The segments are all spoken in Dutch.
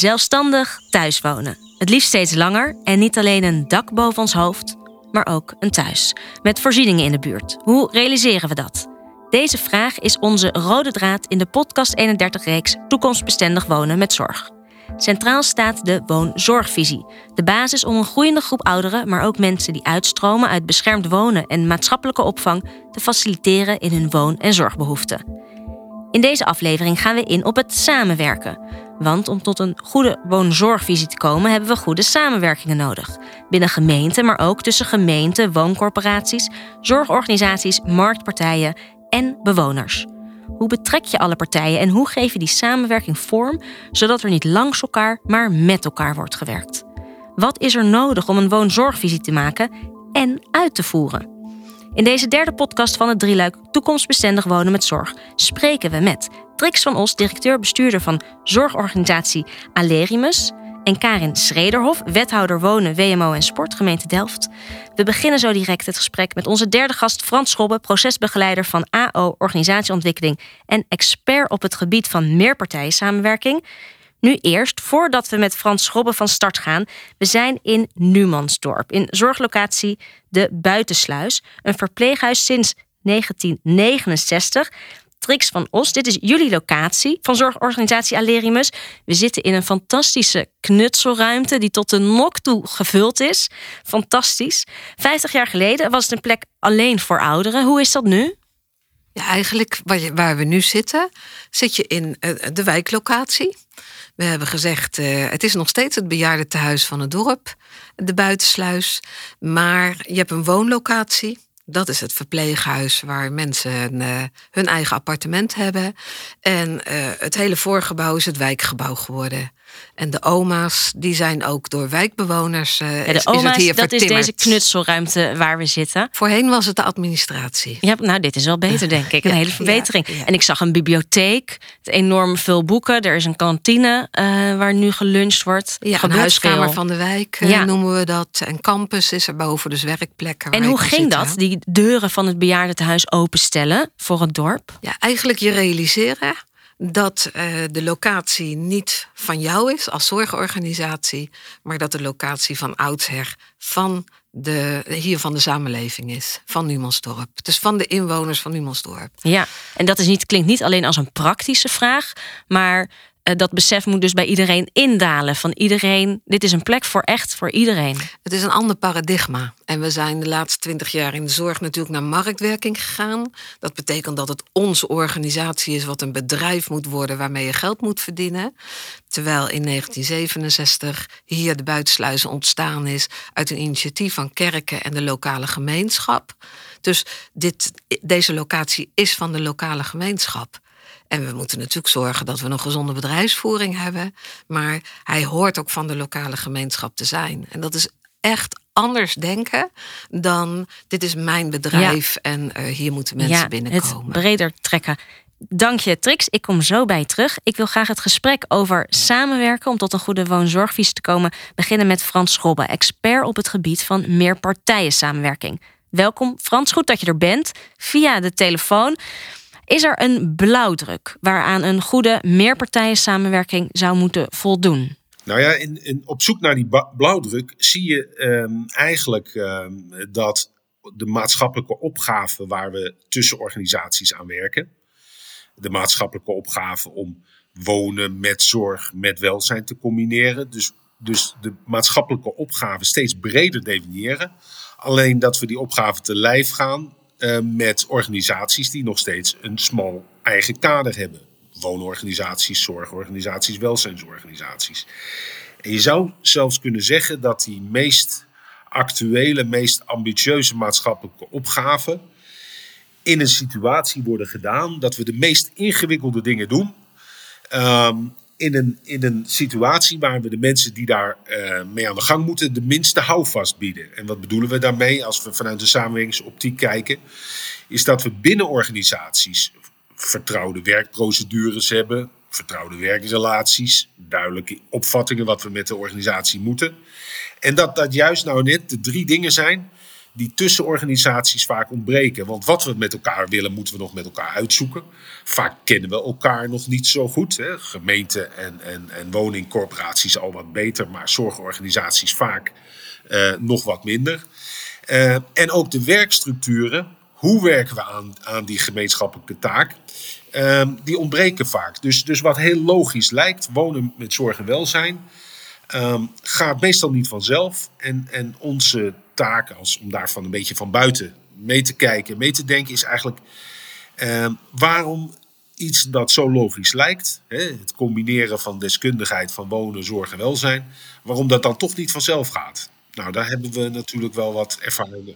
Platform 31. Zelfstandig thuiswonen. Het liefst steeds langer en niet alleen een dak boven ons hoofd, maar ook een thuis. Met voorzieningen in de buurt. Hoe realiseren we dat? Deze vraag is onze rode draad in de podcast 31-reeks Toekomstbestendig wonen met zorg. Centraal staat de woonzorgvisie. De basis om een groeiende groep ouderen, maar ook mensen die uitstromen uit beschermd wonen en maatschappelijke opvang te faciliteren in hun woon- en zorgbehoeften. In deze aflevering gaan we in op het samenwerken. Want om tot een goede woonzorgvisie te komen, hebben we goede samenwerkingen nodig. Binnen gemeenten, maar ook tussen gemeenten, wooncorporaties, zorgorganisaties, marktpartijen en bewoners. Hoe betrek je alle partijen en hoe geef je die samenwerking vorm, zodat er niet langs elkaar, maar met elkaar wordt gewerkt? Wat is er nodig om een woonzorgvisie te maken en uit te voeren? In deze derde podcast van het drieluik Toekomstbestendig wonen met zorg spreken we met Trix van Os, directeur-bestuurder van zorgorganisatie Alerimus, en Karin Schrederhof, wethouder wonen, WMO en sport, gemeente Delft. We beginnen zo direct het gesprek met onze derde gast Frans Schobbe, procesbegeleider van AO Organisatieontwikkeling en expert op het gebied van meerpartijen samenwerking. Nu eerst, voordat we met Frans Schobbe van start gaan. We zijn in Numansdorp, in zorglocatie De Buitensluis. Een verpleeghuis sinds 1969. Trix van Os, dit is jullie locatie van zorgorganisatie Alerimus. We zitten in een fantastische knutselruimte die tot de nok toe gevuld is. Fantastisch. Vijftig jaar geleden was het een plek alleen voor ouderen. Hoe is dat nu? Ja, eigenlijk waar, waar we nu zitten, zit je in eh, de wijklocatie. We hebben gezegd, uh, het is nog steeds het bejaardentehuis van het dorp, de buitensluis. Maar je hebt een woonlocatie. Dat is het verpleeghuis waar mensen uh, hun eigen appartement hebben. En uh, het hele voorgebouw is het wijkgebouw geworden. En de oma's, die zijn ook door wijkbewoners. Uh, ja, de oma's, is dat is deze knutselruimte waar we zitten. Voorheen was het de administratie. Ja, nou, dit is wel beter, denk ik. Een hele verbetering. Ja. En ik zag een bibliotheek, enorm veel boeken. Er is een kantine uh, waar nu geluncht wordt. Ja, een huiskamer veel. van de wijk uh, noemen we dat. En campus is er boven, dus werkplekken. En hoe ging zitten. dat, die deuren van het bejaardentehuis openstellen voor het dorp? Ja, eigenlijk je realiseren dat uh, de locatie niet van jou is als zorgorganisatie, maar dat de locatie van oudsher van de, hier van de samenleving is, van Numansdorp. Dus van de inwoners van Numansdorp. Ja, en dat is niet, klinkt niet alleen als een praktische vraag, maar dat besef moet dus bij iedereen indalen. Van iedereen, dit is een plek voor echt voor iedereen. Het is een ander paradigma. En we zijn de laatste twintig jaar in de zorg natuurlijk naar marktwerking gegaan. Dat betekent dat het onze organisatie is wat een bedrijf moet worden waarmee je geld moet verdienen. Terwijl in 1967 hier de buitensluizen ontstaan is uit een initiatief van kerken en de lokale gemeenschap. Dus dit, deze locatie is van de lokale gemeenschap. En we moeten natuurlijk zorgen dat we een gezonde bedrijfsvoering hebben. Maar hij hoort ook van de lokale gemeenschap te zijn. En dat is echt anders denken dan dit is mijn bedrijf ja. en uh, hier moeten mensen ja, binnenkomen. Het breder trekken. Dank je, Trix. Ik kom zo bij je terug. Ik wil graag het gesprek over samenwerken om tot een goede woonzorgvisie te komen beginnen met Frans Schrobbe, expert op het gebied van meerpartijen samenwerking. Welkom, Frans. Goed dat je er bent via de telefoon. Is er een blauwdruk waaraan een goede meerpartijen samenwerking zou moeten voldoen? Nou ja, in, op zoek naar die blauwdruk zie je um, eigenlijk um, dat de maatschappelijke opgave waar we tussen organisaties aan werken, de maatschappelijke opgave om wonen met zorg, met welzijn te combineren, dus, dus de maatschappelijke opgave steeds breder definiëren. Alleen dat we die opgave te lijf gaan met organisaties die nog steeds een smal eigen kader hebben. Woonorganisaties, zorgorganisaties, welzijnsorganisaties. En je zou zelfs kunnen zeggen dat die meest actuele, meest ambitieuze maatschappelijke opgaven in een situatie worden gedaan dat we de meest ingewikkelde dingen doen. Um, in een, in een situatie waar we de mensen die daar uh, mee aan de gang moeten, de minste houvast bieden. En wat bedoelen we daarmee als we vanuit de samenwerkingsoptiek kijken? Is dat we binnen organisaties vertrouwde werkprocedures hebben, vertrouwde werkrelaties, duidelijke opvattingen wat we met de organisatie moeten. En dat dat juist nou net de drie dingen zijn die tussen organisaties vaak ontbreken. Want wat we met elkaar willen, moeten we nog met elkaar uitzoeken. Vaak kennen we elkaar nog niet zo goed. Hè. Gemeenten en, en, en woningcorporaties al wat beter, maar zorgorganisaties vaak uh, nog wat minder. Uh, en ook de werkstructuren. Hoe werken we aan, aan die gemeenschappelijke taak? Uh, die ontbreken vaak. Dus, dus wat heel logisch lijkt, wonen met zorg en welzijn, um, gaat meestal niet vanzelf. En, en onze taak, als, om daarvan een beetje van buiten mee te kijken, mee te denken, is eigenlijk uh, waarom iets dat zo logisch lijkt, hè, het combineren van deskundigheid van wonen, zorg en welzijn, waarom dat dan toch niet vanzelf gaat. Nou, daar hebben we natuurlijk wel wat ervaringen.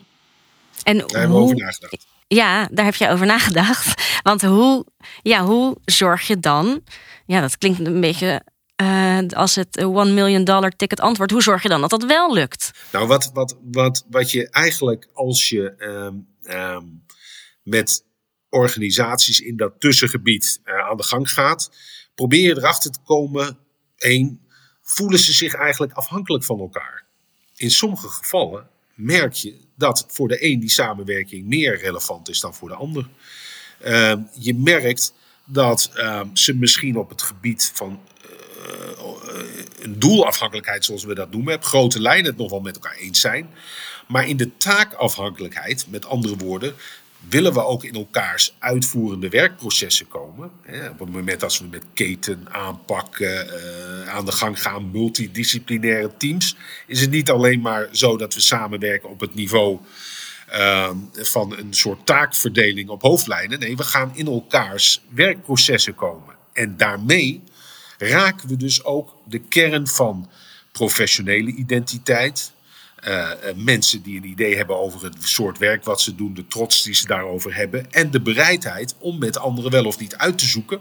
En daar hebben we over nagedacht. Ja, daar heb je over nagedacht. Want hoe, ja, hoe zorg je dan? Ja, dat klinkt een beetje uh, als het one million dollar ticket antwoord. Hoe zorg je dan dat dat wel lukt? Nou, wat, wat, wat, wat je eigenlijk als je um, um, met organisaties in dat tussengebied uh, aan de gang gaat, probeer je erachter te komen: één, voelen ze zich eigenlijk afhankelijk van elkaar? In sommige gevallen merk je dat voor de een die samenwerking meer relevant is dan voor de ander. Uh, je merkt dat ze misschien op het gebied van uh, een doelafhankelijkheid, zoals we dat noemen, op grote lijnen het nog wel met elkaar eens zijn. Maar in de taakafhankelijkheid, met andere woorden, willen we ook in elkaars uitvoerende werkprocessen komen. Op het moment dat we met keten aanpakken, uh, aan de gang gaan, multidisciplinaire teams, is het niet alleen maar zo dat we samenwerken op het niveau uh, van een soort taakverdeling op hoofdlijnen. Nee, we gaan in elkaars werkprocessen komen. En daarmee raken we dus ook de kern van professionele identiteit, uh, mensen die een idee hebben over het soort werk wat ze doen, de trots die ze daarover hebben en de bereidheid om met anderen wel of niet uit te zoeken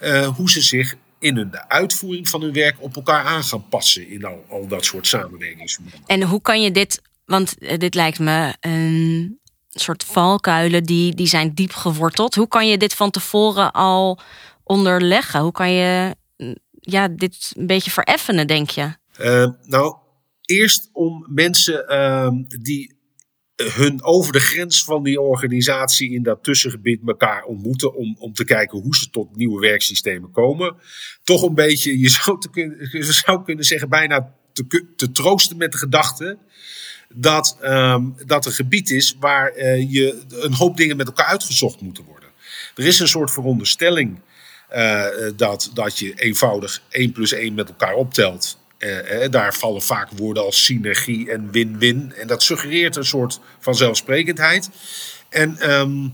uh, hoe ze zich in hun, de uitvoering van hun werk op elkaar aan gaan passen in al, al dat soort samenwerkingsvormen. En hoe kan je dit, want dit lijkt me een soort valkuilen die, die zijn diep geworteld. Hoe kan je dit van tevoren al onderleggen? Hoe kan je ja, dit een beetje vereffenen, denk je? Uh, nou, eerst om mensen uh, die hun over de grens van die organisatie in dat tussengebied elkaar ontmoeten. Om, om te kijken hoe ze tot nieuwe werksystemen komen. Toch een beetje, je zou, te kunnen, zou kunnen zeggen, bijna te, te troosten met de gedachte. Dat, um, dat een gebied is waar uh, je een hoop dingen met elkaar uitgezocht moeten worden. Er is een soort veronderstelling uh, dat, dat je eenvoudig 1 plus 1 met elkaar optelt. Uh, daar vallen vaak woorden als synergie en win-win. En dat suggereert een soort vanzelfsprekendheid. En um,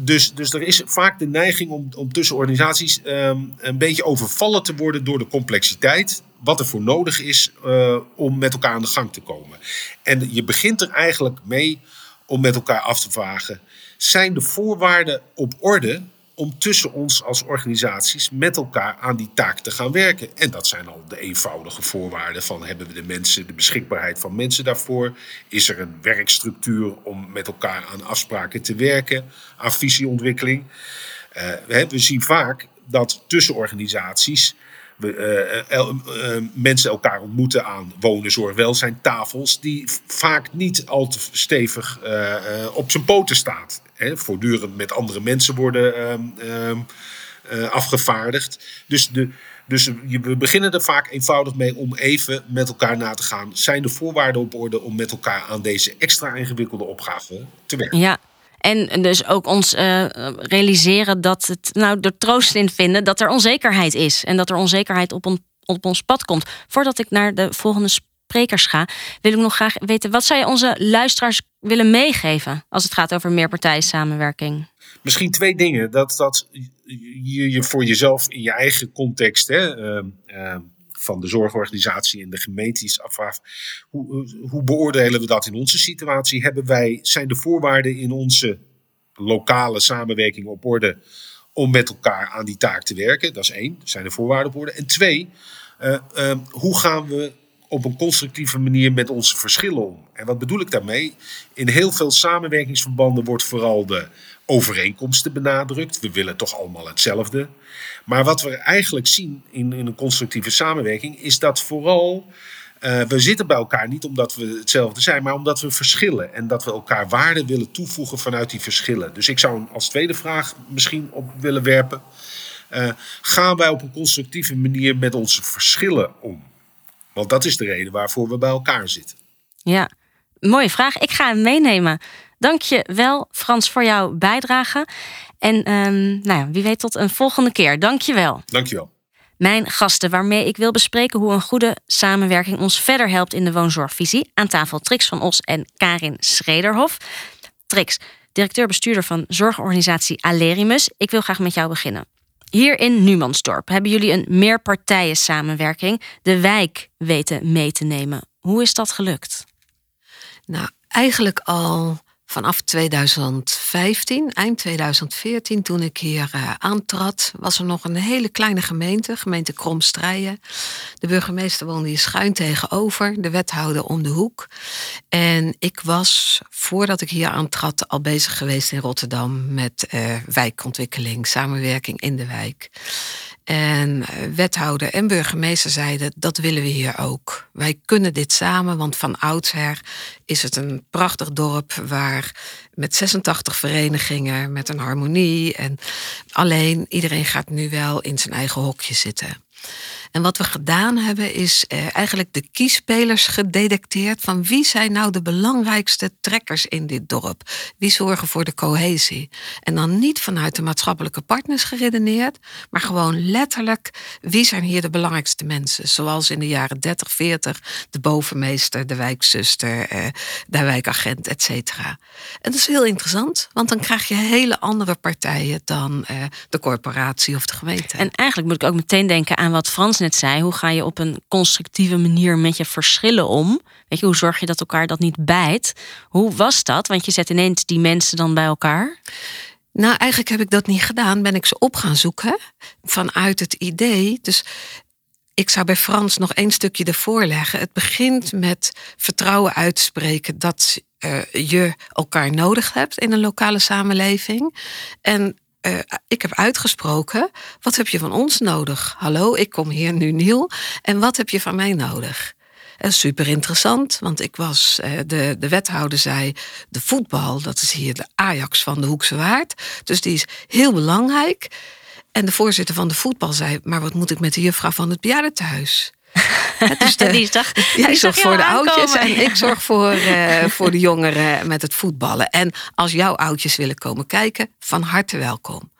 dus, dus er is vaak de neiging om, om tussen organisaties um, een beetje overvallen te worden door de complexiteit. Wat er voor nodig is om met elkaar aan de gang te komen. En je begint er eigenlijk mee om met elkaar af te vragen: zijn de voorwaarden op orde om tussen ons als organisaties met elkaar aan die taak te gaan werken. En dat zijn al de eenvoudige voorwaarden van hebben we de mensen, de beschikbaarheid van mensen daarvoor? Is er een werkstructuur om met elkaar aan afspraken te werken, aan visieontwikkeling? We, we zien vaak dat tussen organisaties we, uh, uh, mensen elkaar ontmoeten aan wonen, zorg, welzijn tafels, die vaak niet al te stevig op zijn poten staat. Hè, voortdurend met andere mensen worden ehm, ehm, afgevaardigd. Dus, de, dus we beginnen er vaak eenvoudig mee om even met elkaar na te gaan. Zijn de voorwaarden op orde om met elkaar aan deze extra ingewikkelde opgave te werken? Ja, en dus ook ons uh, realiseren dat het, nou, er troost in vinden dat er onzekerheid is. En dat er onzekerheid op, on, op ons pad komt. Voordat ik naar de volgende sprekers ga, wil ik nog graag weten: wat zou je onze luisteraars willen meegeven als het gaat over meerpartijen samenwerking? Misschien twee dingen. Dat, dat je je voor jezelf in je eigen context. Hè, uh, uh, van de zorgorganisatie en de gemeentes afvragen. Hoe, hoe beoordelen we dat in onze situatie? Hebben wij, zijn de voorwaarden in onze lokale samenwerking op orde om met elkaar aan die taak te werken? Dat is één, zijn de voorwaarden op orde. En twee, uh, uh, hoe gaan we op een constructieve manier met onze verschillen om? En wat bedoel ik daarmee? In heel veel samenwerkingsverbanden wordt vooral de overeenkomsten benadrukt. We willen toch allemaal hetzelfde. Maar wat we eigenlijk zien in, in een constructieve samenwerking is dat vooral Uh, we zitten bij elkaar niet omdat we hetzelfde zijn, maar omdat we verschillen. En dat we elkaar waarde willen toevoegen vanuit die verschillen. Dus ik zou als tweede vraag misschien op willen werpen. Uh, gaan wij op een constructieve manier met onze verschillen om? Want dat is de reden waarvoor we bij elkaar zitten. Ja, mooie vraag. Ik ga hem meenemen. Dank je wel, Frans, voor jouw bijdrage. En um, nou ja, wie weet tot een volgende keer. Dank je wel. Dank je wel. Mijn gasten waarmee ik wil bespreken hoe een goede samenwerking ons verder helpt in de woonzorgvisie. Aan tafel Trix van Os en Karin Schrederhof. Trix, directeur-bestuurder van zorgorganisatie Alerimus. Ik wil graag met jou beginnen. Hier in Numansdorp hebben jullie een meerpartijen samenwerking de wijk weten mee te nemen. Hoe is dat gelukt? Nou, eigenlijk al vanaf 2015, eind 2014, toen ik hier uh, aantrad, was er nog een hele kleine gemeente, gemeente Kromstrijen. De burgemeester woonde hier schuin tegenover, de wethouder om de hoek. En ik was, voordat ik hier aantrad, al bezig geweest in Rotterdam met uh, wijkontwikkeling, samenwerking in de wijk. En eh, wethouder en burgemeester zeiden, dat willen we hier ook. Wij kunnen dit samen, want van oudsher is het een prachtig dorp waar met 86 verenigingen, met een harmonie. En alleen iedereen gaat nu wel in zijn eigen hokje zitten. En wat we gedaan hebben is eh, eigenlijk de kiespelers gedetecteerd van wie zijn nou de belangrijkste trekkers in dit dorp. Wie zorgen voor de cohesie. En dan niet vanuit de maatschappelijke partners geredeneerd, maar gewoon letterlijk wie zijn hier de belangrijkste mensen. Zoals in de jaren 30, 40 de bovenmeester, de wijkzuster, eh, de wijkagent, et cetera. En dat is heel interessant, want dan krijg je hele andere partijen dan eh, de corporatie of de gemeente. En eigenlijk moet ik ook meteen denken aan wat Frans net zei, hoe ga je op een constructieve manier met je verschillen om? Weet je, hoe zorg je dat elkaar dat niet bijt? Hoe was dat? Want je zet ineens die mensen dan bij elkaar. Nou, eigenlijk heb ik dat niet gedaan. Ben ik ze op gaan zoeken vanuit het idee. Dus ik zou bij Frans nog één stukje ervoor leggen. Het begint met vertrouwen uitspreken dat uh, je elkaar nodig hebt in een lokale samenleving. En uh, ik heb uitgesproken, wat heb je van ons nodig? Hallo, ik kom hier nu nieuw. En wat heb je van mij nodig? En super interessant, want ik was, uh, de, de wethouder zei, de voetbal, dat is hier de Ajax van de Hoekse Waard. Dus die is heel belangrijk. En de voorzitter van de voetbal zei, maar wat moet ik met de juffrouw van het bejaardentehuis? Dus de, die zag, jij zorgt voor de oudjes en ik zorg voor, uh, voor de jongeren met het voetballen. En als jouw oudjes willen komen kijken, van harte welkom.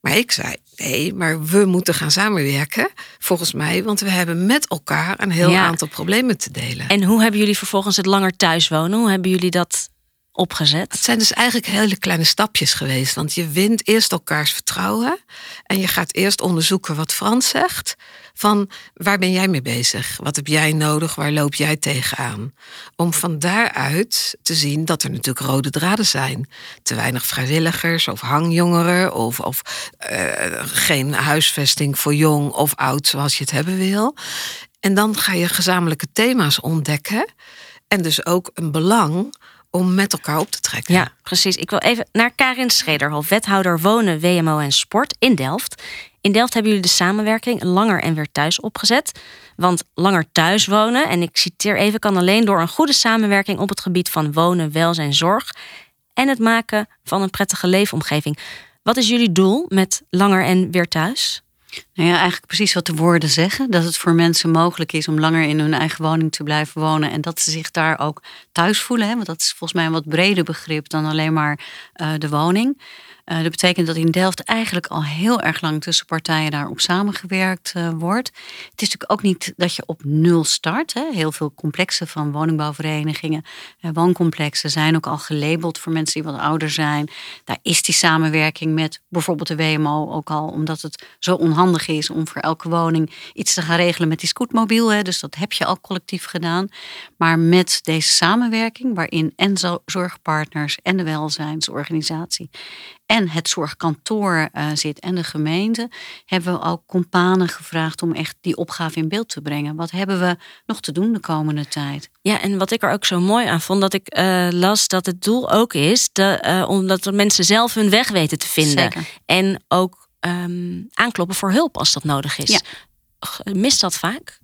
Maar ik zei, nee, maar we moeten gaan samenwerken, volgens mij, want we hebben met elkaar een heel aantal problemen te delen. En hoe hebben jullie vervolgens het langer thuis wonen? Hoe hebben jullie dat opgezet? Het zijn dus eigenlijk hele kleine stapjes geweest. Want je wint eerst elkaars vertrouwen. En je gaat eerst onderzoeken wat Frans zegt. Van waar ben jij mee bezig? Wat heb jij nodig? Waar loop jij tegenaan? Om van daaruit te zien dat er natuurlijk rode draden zijn. Te weinig vrijwilligers of hangjongeren. Of, of uh, geen huisvesting voor jong of oud zoals je het hebben wil. En dan ga je gezamenlijke thema's ontdekken. En dus ook een belang om met elkaar op te trekken. Ja, precies. Ik wil even naar Karin Schrederhof, wethouder wonen, WMO en sport in Delft. In Delft hebben jullie de samenwerking langer en weer thuis opgezet. Want langer thuis wonen, en ik citeer even, kan alleen door een goede samenwerking op het gebied van wonen, welzijn, zorg en het maken van een prettige leefomgeving. Wat is jullie doel met langer en weer thuis? Nou ja, eigenlijk precies wat de woorden zeggen. Dat het voor mensen mogelijk is om langer in hun eigen woning te blijven wonen. En dat ze zich daar ook thuis voelen. Hè? Want dat is volgens mij een wat breder begrip dan alleen maar uh, de woning. Uh, dat betekent dat in Delft eigenlijk al heel erg lang tussen partijen daarop samengewerkt uh, wordt. Het is natuurlijk ook niet dat je op nul start. Hè. Heel veel complexen van woningbouwverenigingen, uh, wooncomplexen zijn ook al gelabeld voor mensen die wat ouder zijn. Daar is die samenwerking met bijvoorbeeld de WMO ook al, omdat het zo onhandig is om voor elke woning iets te gaan regelen met die scootmobiel. Hè. Dus dat heb je al collectief gedaan. Maar met deze samenwerking, waarin en zorgpartners en de welzijnsorganisatie en het zorgkantoor uh, zit en de gemeente, hebben we ook companen gevraagd om echt die opgave in beeld te brengen. Wat hebben we nog te doen de komende tijd? Ja, en wat ik er ook zo mooi aan vond, dat ik uh, las dat het doel ook is de, uh, omdat de mensen zelf hun weg weten te vinden. Zeker. En ook um, aankloppen voor hulp als dat nodig is. Ja. Mist dat vaak?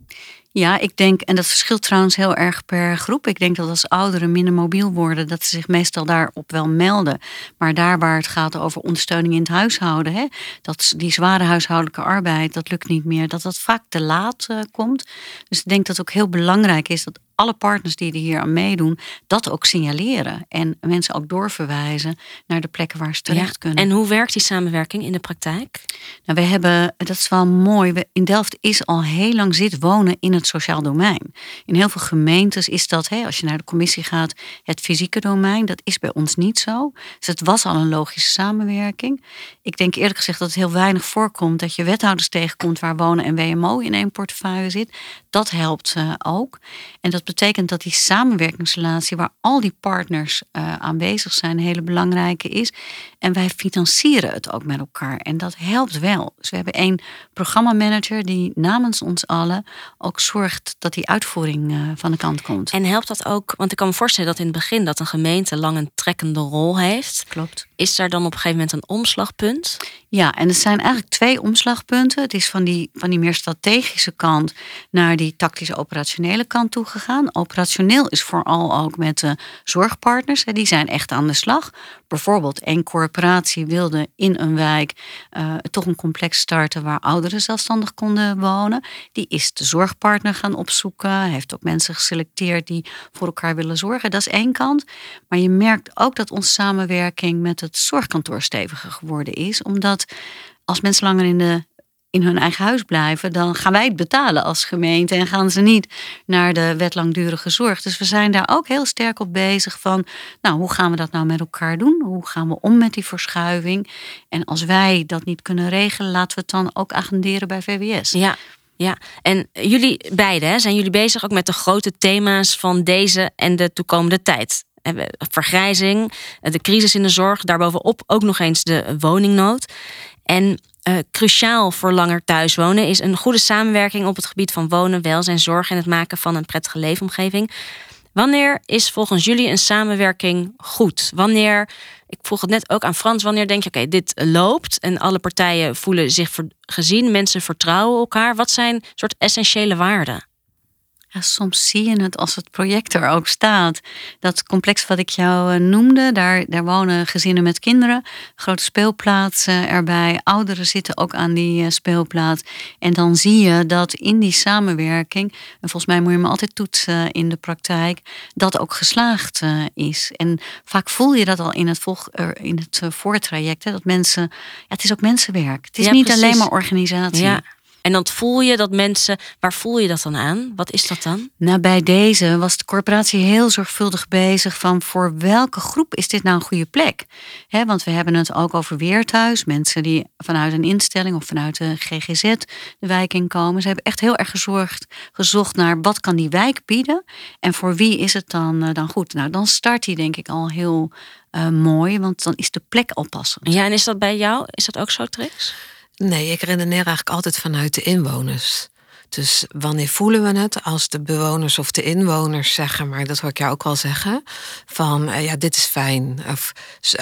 Ja, ik denk, en dat verschilt trouwens heel erg per groep. Ik denk dat als ouderen minder mobiel worden, dat ze zich meestal daarop wel melden. Maar daar waar het gaat over ondersteuning in het huishouden, hè, dat die zware huishoudelijke arbeid, dat lukt niet meer, dat dat vaak te laat uh, komt. Dus ik denk dat het ook heel belangrijk is dat alle partners die er hier aan meedoen, dat ook signaleren. En mensen ook doorverwijzen naar de plekken waar ze terecht kunnen. En hoe werkt die samenwerking in de praktijk? Nou, we hebben, dat is wel mooi. We, in Delft is al heel lang zit wonen in het sociaal domein. In heel veel gemeentes is dat, hè, als je naar de commissie gaat, het fysieke domein. Dat is bij ons niet zo. Dus het was al een logische samenwerking. Ik denk eerlijk gezegd dat het heel weinig voorkomt dat je wethouders tegenkomt waar wonen en WMO in één portefeuille zit. Dat helpt uh, ook. En dat betekent dat die samenwerkingsrelatie waar al die partners uh, aanwezig zijn, een hele belangrijke is. En wij financieren het ook met elkaar. En dat helpt wel. Dus we hebben één programmamanager die namens ons allen ook zorgt dat die uitvoering uh, van de kant komt. En helpt dat ook, want ik kan me voorstellen dat in het begin dat een gemeente lang een trekkende rol heeft. Klopt. Is daar dan op een gegeven moment een omslagpunt? Ja, en er zijn eigenlijk twee omslagpunten. Het is van die, van die meer strategische kant naar die tactische operationele kant toe gegaan. Operationeel is vooral ook met de zorgpartners. Die zijn echt aan de slag. Bijvoorbeeld één wilde in een wijk uh, toch een complex starten waar ouderen zelfstandig konden wonen. Die is de zorgpartner gaan opzoeken. Heeft ook mensen geselecteerd die voor elkaar willen zorgen. Dat is één kant. Maar je merkt ook dat onze samenwerking met het zorgkantoor steviger geworden is. Omdat als mensen langer in de in hun eigen huis blijven, dan gaan wij het betalen als gemeente en gaan ze niet naar de wet langdurige zorg. Dus we zijn daar ook heel sterk op bezig van, nou, hoe gaan we dat nou met elkaar doen? Hoe gaan we om met die verschuiving? En als wij dat niet kunnen regelen, laten we het dan ook agenderen bij VWS. Ja. Ja, en jullie beiden zijn jullie bezig ook met de grote thema's van deze en de toekomende tijd vergrijzing, de crisis in de zorg, daarbovenop ook nog eens de woningnood. En uh, cruciaal voor langer thuiswonen is een goede samenwerking op het gebied van wonen, welzijn, zorg en het maken van een prettige leefomgeving. Wanneer is volgens jullie een samenwerking goed? Wanneer, ik vroeg het net ook aan Frans, wanneer denk je, oké, dit loopt en alle partijen voelen zich gezien, mensen vertrouwen elkaar. Wat zijn soort essentiële waarden? Soms zie je het als het project er ook staat. Dat complex wat ik jou eh, noemde, daar, daar wonen gezinnen met kinderen. Grote speelplaatsen erbij. Ouderen zitten ook aan die eh, speelplaats. En dan zie je dat in die samenwerking, en volgens mij moet je me altijd toetsen in de praktijk, dat ook geslaagd eh, is. En vaak voel je dat al in het, volg, in het voortraject. Hè, dat mensen, ja, het is ook mensenwerk. Het is niet alleen maar organisatie. Ja. En dan voel je dat mensen, waar voel je dat dan aan? Wat is dat dan? Nou, bij deze was de corporatie heel zorgvuldig bezig van voor welke groep is dit nou een goede plek? want we hebben het ook over weerthuis, mensen die vanuit een instelling of vanuit de GGZ de wijk inkomen. Ze hebben echt heel erg gezorgd, gezocht naar wat kan die wijk bieden en voor wie is het dan, uh, dan goed? Nou, dan start die denk ik al heel uh, mooi, want dan is de plek al passend. Ja, en is dat bij jou? Is dat ook zo, Trix? Nee, ik redeneer eigenlijk altijd vanuit de inwoners. Dus wanneer voelen we het als de bewoners of de inwoners zeggen, maar dat hoor ik jou ook wel zeggen, van eh, ja, dit is fijn, of,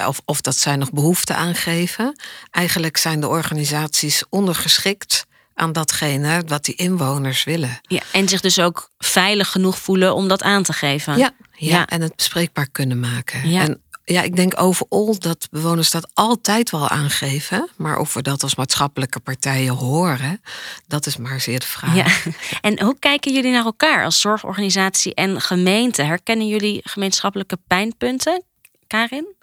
of, of dat zij nog behoefte aangeven. Eigenlijk zijn de organisaties ondergeschikt aan datgene wat die inwoners willen. Ja, en zich dus ook veilig genoeg voelen om dat aan te geven. Ja, ja, en het bespreekbaar kunnen maken. Ja. En ja, ik denk overal dat bewoners dat altijd wel aangeven. Maar of we dat als maatschappelijke partijen horen, dat is maar zeer de vraag. Ja. En hoe kijken jullie naar elkaar als zorgorganisatie en gemeente? Herkennen jullie gemeenschappelijke pijnpunten? Karin?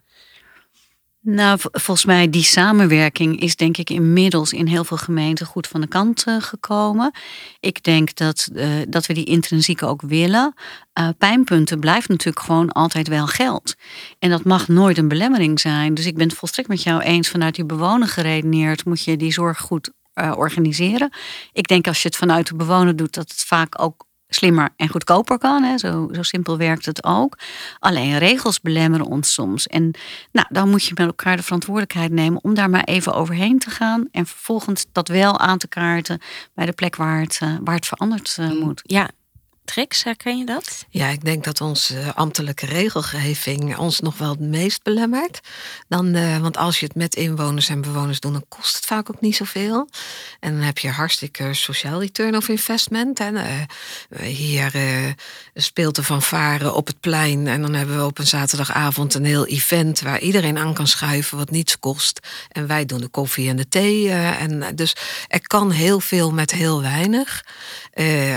Nou, volgens mij die samenwerking is denk ik inmiddels in heel veel gemeenten goed van de kant uh, gekomen. Ik denk dat, uh, dat we die intrinsiek ook willen. Uh, pijnpunten blijft natuurlijk gewoon altijd wel geld. En dat mag nooit een belemmering zijn. Dus ik ben het volstrekt met jou eens vanuit die bewoner geredeneerd moet je die zorg goed organiseren. Ik denk als je het vanuit de bewoner doet, dat het vaak ook slimmer en goedkoper kan. Hè. Zo, zo simpel werkt het ook. Alleen regels belemmeren ons soms. En nou, dan moet je met elkaar de verantwoordelijkheid nemen om daar maar even overheen te gaan. En vervolgens dat wel aan te kaarten bij de plek waar het, uh, waar het veranderd uh, moet. Ja, Trix, herken je dat? Ja, ik denk dat onze ambtelijke regelgeving ons nog wel het meest belemmert. Dan, uh, want als je het met inwoners en bewoners doet, dan kost het vaak ook niet zoveel. En dan heb je hartstikke sociaal return of investment. En uh, hier uh, speelt de fanfare op het plein. En dan hebben we op een zaterdagavond een heel event waar iedereen aan kan schuiven wat niets kost. En wij doen de koffie en de thee. en dus er kan heel veel met heel weinig.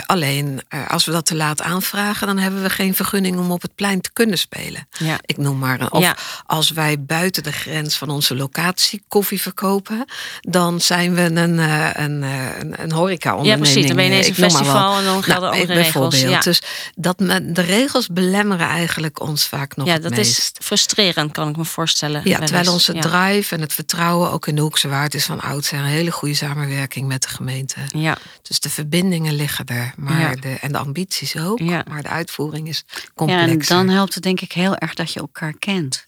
alleen als we dat te laat aanvragen, dan hebben we geen vergunning om op het plein te kunnen spelen. Ja. Ik noem maar een. Of ja. als wij buiten de grens van onze locatie koffie verkopen, dan zijn we een, eh, een, eh, een, een horeca-onderneming. Ja, precies. Dan ben je ineens een festival en dan gelden nou, andere regels. Ja. Dus dat, de regels belemmeren eigenlijk ons vaak nog Ja, dat is frustrerend, kan ik me voorstellen. Ja, terwijl onze drive en het vertrouwen ook in de Hoekse Waard is van oudsher een hele goede samenwerking met de gemeente. Ja. Dus de verbindingen liggen er, maar de, en de ambities ook. Maar de uitvoering is complex. Ja, en dan helpt het denk ik heel erg dat je elkaar kent.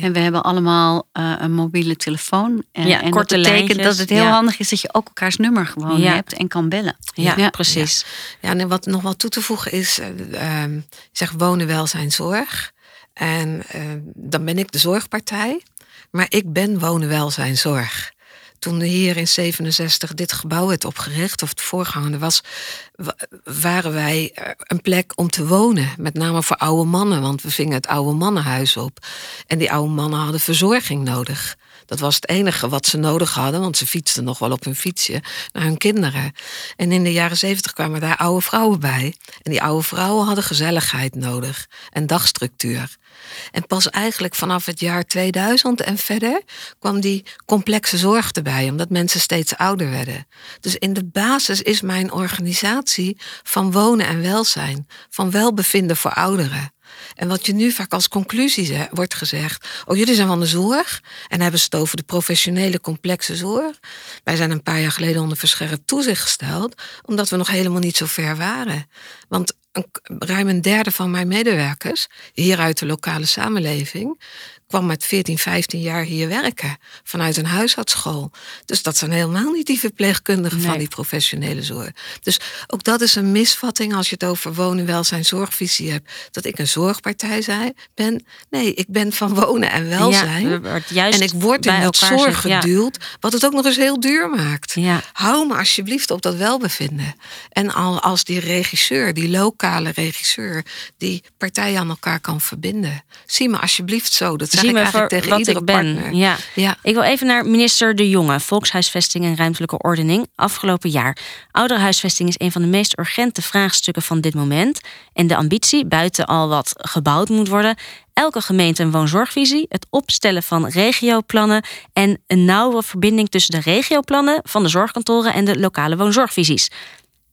En we hebben allemaal uh, een mobiele telefoon. En, ja, en korte dat betekent lijntjes, dat het heel ja. handig is dat je ook elkaars nummer gewoon Ja. hebt en kan bellen. Ja, precies. Ja, en wat nog wel toe te voegen is, eh, ehm, ik zeg wonen, welzijn, zorg. En eh, dan ben ik de zorgpartij, maar ik ben wonen, welzijn, zorg. Toen hier in 67 dit gebouw werd opgericht, of het voorgaande was, wa- waren wij een plek om te wonen. Met name voor oude mannen, want we vingen het oude mannenhuis op. En die oude mannen hadden verzorging nodig. Dat was het enige wat ze nodig hadden, want ze fietsten nog wel op hun fietsje naar hun kinderen. En in de jaren zeventig kwamen daar oude vrouwen bij. En die oude vrouwen hadden gezelligheid nodig en dagstructuur. En pas eigenlijk vanaf het jaar 2000 en verder kwam die complexe zorg erbij, omdat mensen steeds ouder werden. Dus in de basis is mijn organisatie van wonen en welzijn, van welbevinden voor ouderen. En wat je nu vaak als conclusie wordt gezegd: Oh, jullie zijn van de zorg. En hebben het over de professionele complexe zorg. Wij zijn een paar jaar geleden onder verscherpt toezicht gesteld, omdat we nog helemaal niet zo ver waren. Want een, ruim een derde van mijn medewerkers, hier uit de lokale samenleving, kwam met 14, 15 jaar hier werken vanuit een huisartsschool. Dus dat zijn helemaal niet die verpleegkundigen van die professionele zorg. Dus ook dat is een misvatting als je het over wonen, welzijn, zorgvisie hebt. Dat ik een zorgpartij ben. Nee, ik ben van wonen en welzijn. Ja, juist en ik word in dat zorg ja. geduwd, wat het ook nog eens heel duur maakt. Ja. Hou me alsjeblieft op dat welbevinden. En al als die regisseur, die lokale regisseur, die partijen aan elkaar kan verbinden. Zie me alsjeblieft zo. Dat zeg Zie ik eigenlijk tegen wat iedere ik ben. partner. Ja. Ja. Ik wil even naar minister De Jonge, Volkshuisvesting en Ruimtelijke Ordening. Afgelopen jaar. Ouderhuisvesting is een van de meest urgente vraagstukken van dit moment. En de ambitie, buiten al wat gebouwd moet worden, elke gemeente een woonzorgvisie, het opstellen van regioplannen en een nauwe verbinding tussen de regioplannen van de zorgkantoren en de lokale woonzorgvisies.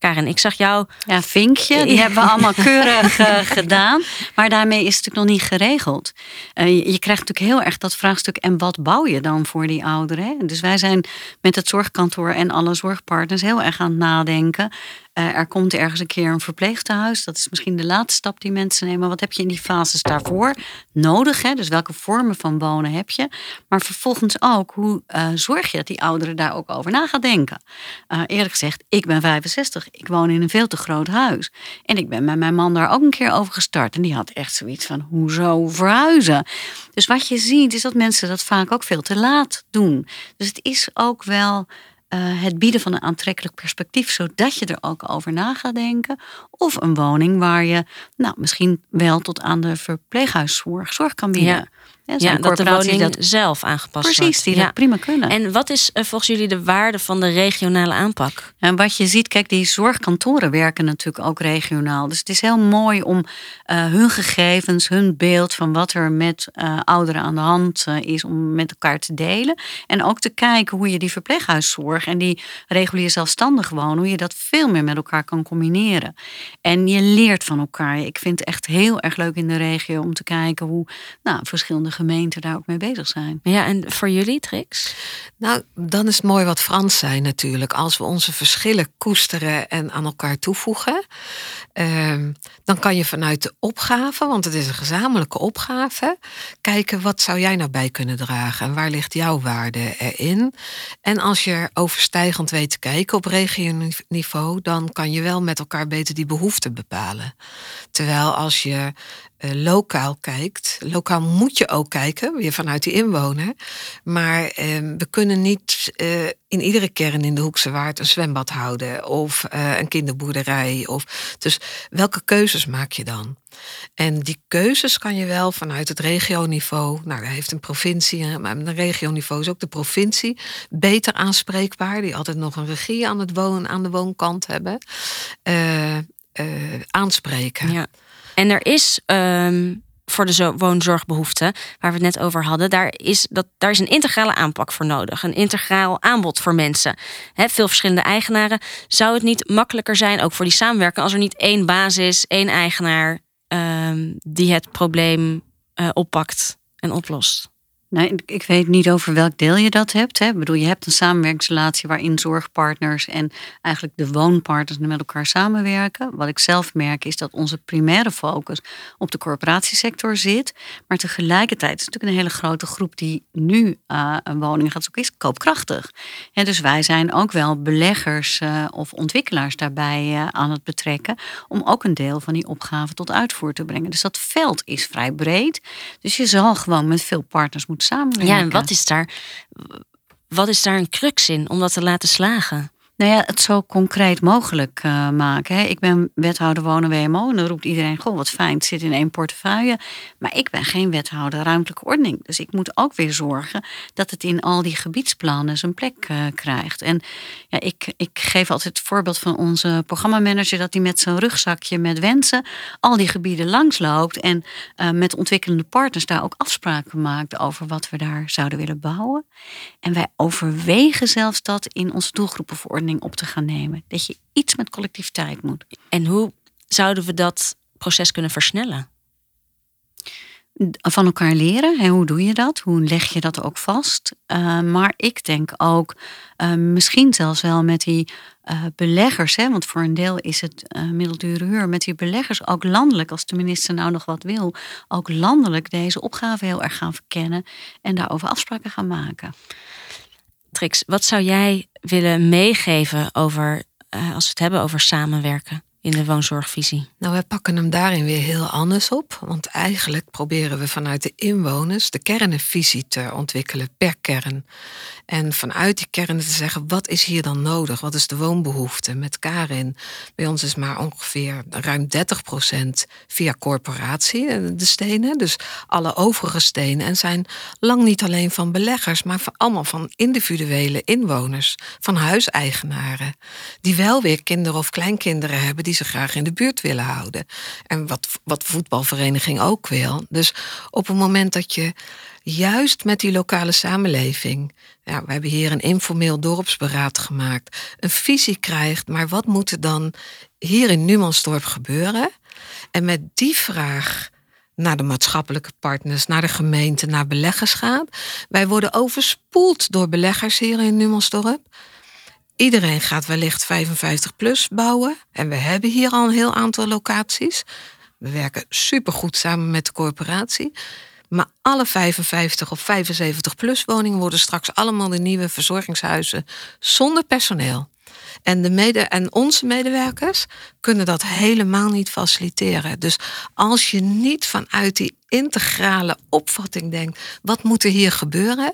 Karen, ik zag jou. Ja, vinkje, die hebben we allemaal keurig eh, gedaan. Maar daarmee is het natuurlijk nog niet geregeld. Eh, je, je krijgt natuurlijk heel erg dat vraagstuk... en wat bouw je dan voor die ouderen? Hè? Dus wij zijn met het zorgkantoor en alle zorgpartners... heel erg aan het nadenken. Eh, er komt ergens een keer een verpleegtehuis. Dat is misschien de laatste stap die mensen nemen. Wat heb je in die fases daarvoor nodig? Hè? Dus welke vormen van wonen heb je? Maar vervolgens ook, hoe eh, zorg je dat die ouderen daar ook over na gaan denken? Eh, eerlijk gezegd, ik ben 65. Ik woon in een veel te groot huis. En ik ben met mijn man daar ook een keer over gestart. En die had echt zoiets van, hoezo verhuizen? Dus wat je ziet, is dat mensen dat vaak ook veel te laat doen. Dus het is ook wel eh, het bieden van een aantrekkelijk perspectief, zodat je er ook over na gaat denken. Of een woning waar je nou, misschien wel tot aan de verpleeghuiszorg zorg kan bieden. Er Ja, dat de woning dat zelf aangepast precies, wordt. die Ja. dat prima kunnen. En wat is eh, volgens jullie de waarde van de regionale aanpak? En wat je ziet, kijk, die zorgkantoren werken natuurlijk ook regionaal. Dus het is heel mooi om eh, hun gegevens, hun beeld van wat er met eh, ouderen aan de hand is, om met elkaar te delen. En ook te kijken hoe je die verpleeghuiszorg en die regulier zelfstandig wonen, hoe je dat veel meer met elkaar kan combineren. En je leert van elkaar. Ik vind het echt heel erg leuk in de regio om te kijken hoe nou, verschillende gemeenten daar ook mee bezig zijn. Ja, en voor jullie, Trix? Nou, dan is het mooi wat Frans zei natuurlijk. Als we onze verschillen koesteren en aan elkaar toevoegen, ehm, dan kan je vanuit de opgave, want het is een gezamenlijke opgave, kijken wat zou jij nou bij kunnen dragen en waar ligt jouw waarde erin. En als je er overstijgend weet te kijken op regioniveau, dan kan je wel met elkaar beter die behoeften bepalen. Terwijl als je lokaal kijkt, lokaal moet je ook kijken, weer vanuit die inwoner. Maar uh, we kunnen niet uh, in iedere kern in de Hoekse Waard een zwembad houden of uh, een kinderboerderij. Of, dus welke keuzes maak je dan? En die keuzes kan je wel vanuit het regioniveau, nou, daar heeft een provincie, maar een regioniveau is ook de provincie beter aanspreekbaar, die altijd nog een regie aan, het wonen, aan de woonkant hebben, aanspreken. Ja. En er is um, voor de woonzorgbehoeften, waar we het net over hadden, daar is, dat, daar is een integrale aanpak voor nodig. Een integraal aanbod voor mensen. He, veel verschillende eigenaren. Zou het niet makkelijker zijn, ook voor die samenwerking, als er niet één basis, één eigenaar um, die het probleem uh, oppakt en oplost? Nee, ik weet niet over welk deel je dat hebt. Hè. Ik bedoel, je hebt een samenwerkingsrelatie waarin zorgpartners en eigenlijk de woonpartners met elkaar samenwerken. Wat ik zelf merk is dat onze primaire focus op de corporatiesector zit. Maar tegelijkertijd is natuurlijk een hele grote groep die nu uh, een woning gaat zoeken, is koopkrachtig. En dus wij zijn ook wel beleggers uh, of ontwikkelaars daarbij uh, aan het betrekken. Om ook een deel van die opgave tot uitvoer te brengen. Dus dat veld is vrij breed. Dus je zal gewoon met veel partners moeten Ja, en wat is daar, wat is daar een crux in om dat te laten slagen? Nou ja, het zo concreet mogelijk uh, maken. Hè. Ik ben wethouder wonen WMO en dan roept iedereen: Goh, wat fijn, het zit in één portefeuille. Maar ik ben geen wethouder ruimtelijke ordening. Dus ik moet ook weer zorgen dat het in al die gebiedsplannen zijn plek uh, krijgt. En ja, ik, ik geef altijd het voorbeeld van onze programmamanager: dat hij met zijn rugzakje met wensen al die gebieden langsloopt. En uh, met ontwikkelende partners daar ook afspraken maakt over wat we daar zouden willen bouwen. En wij overwegen zelfs dat in onze doelgroepenverordening op te gaan nemen. Dat je iets met collectiviteit moet. En hoe zouden we dat proces kunnen versnellen? Van elkaar leren. En hoe doe je dat? Hoe leg je dat ook vast? Uh, maar ik denk ook, uh, misschien zelfs wel met die uh, beleggers, hè, want voor een deel is het middeldure huur, met die beleggers ook landelijk, als de minister nou nog wat wil, ook landelijk deze opgave heel erg gaan verkennen en daarover afspraken gaan maken. Trix, wat zou jij willen meegeven over, uh, als we het hebben over samenwerken in de woonzorgvisie? Nou, we pakken hem daarin weer heel anders op. Want eigenlijk proberen we vanuit de inwoners de kernenvisie te ontwikkelen per kern. En vanuit die kernen te zeggen, wat is hier dan nodig? Wat is de woonbehoefte met Karin? Bij ons is maar ongeveer ruim 30% via corporatie, eh, de stenen. Dus alle overige stenen. En zijn lang niet alleen van beleggers, maar van, allemaal van individuele inwoners. Van huiseigenaren. Die wel weer kinderen of kleinkinderen hebben die ze graag in de buurt willen houden. En wat, wat voetbalvereniging ook wil. Dus op het moment dat je juist met die lokale samenleving. Ja, we hebben hier een informeel dorpsberaad gemaakt. Een visie krijgt, maar wat moet er dan hier in Numansdorp gebeuren? En met die vraag naar de maatschappelijke partners, naar de gemeente, naar beleggers gaat. Wij worden overspoeld door beleggers hier in Numansdorp. Iedereen gaat wellicht 55 plus bouwen. En we hebben hier al een heel aantal locaties. We werken supergoed samen met de corporatie. Maar alle 55 of 75 plus woningen worden straks allemaal de nieuwe verzorgingshuizen zonder personeel. En, de mede en onze medewerkers kunnen dat helemaal niet faciliteren. Dus als je niet vanuit die integrale opvatting denkt, wat moet er hier gebeuren?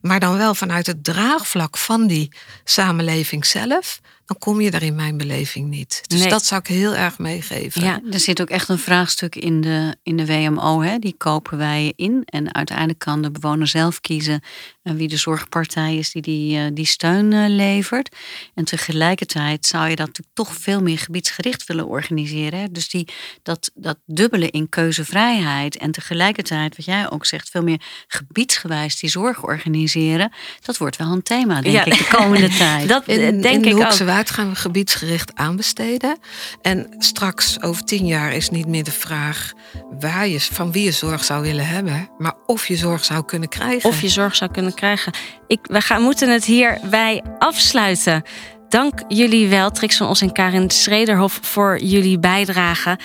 Maar dan wel vanuit het draagvlak van die samenleving zelf, dan kom je daar in mijn beleving niet. Dus dat zou ik heel erg meegeven. Ja, er zit ook echt een vraagstuk in de, in de WMO. Hè? Die kopen wij in. En uiteindelijk kan de bewoner zelf kiezen uh, wie de zorgpartij is die die, uh, die steun uh, levert. En tegelijkertijd zou je dat natuurlijk toch veel meer gebiedsgericht willen organiseren. Hè? Dus die, dat, dat dubbele in keuzevrijheid en tegelijkertijd, wat jij ook zegt, veel meer gebiedsgewijs die zorg organiseren. Dat wordt wel een thema, denk ja. ik, de komende tijd. Dat denk ik ook Gaan we gebiedsgericht aanbesteden. En straks, over tien jaar, is niet meer de vraag waar je, van wie je zorg zou willen hebben, maar of je zorg zou kunnen krijgen. Of je zorg zou kunnen krijgen. Ik, we gaan, moeten het hierbij afsluiten. Dank jullie wel, Trix van Os en Karin Schrederhof, voor jullie bijdrage.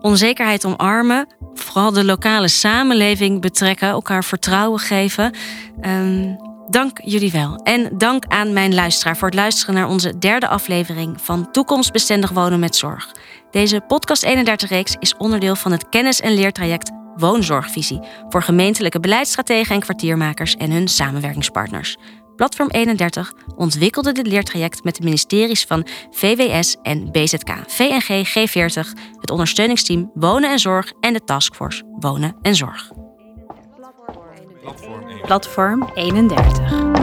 Onzekerheid omarmen, vooral de lokale samenleving betrekken, elkaar vertrouwen geven. Ehm, dank jullie wel. En dank aan mijn luisteraar voor het luisteren naar onze derde aflevering van Toekomstbestendig Wonen met Zorg. Deze podcast 31-reeks is onderdeel van het kennis- en leertraject Woonzorgvisie voor gemeentelijke beleidsstrategen en kwartiermakers en hun samenwerkingspartners. Platform 31 ontwikkelde dit leertraject met de ministeries van VWS en BZK, VNG G40, het ondersteuningsteam Wonen en Zorg en de Taskforce Wonen en Zorg. Platform 31.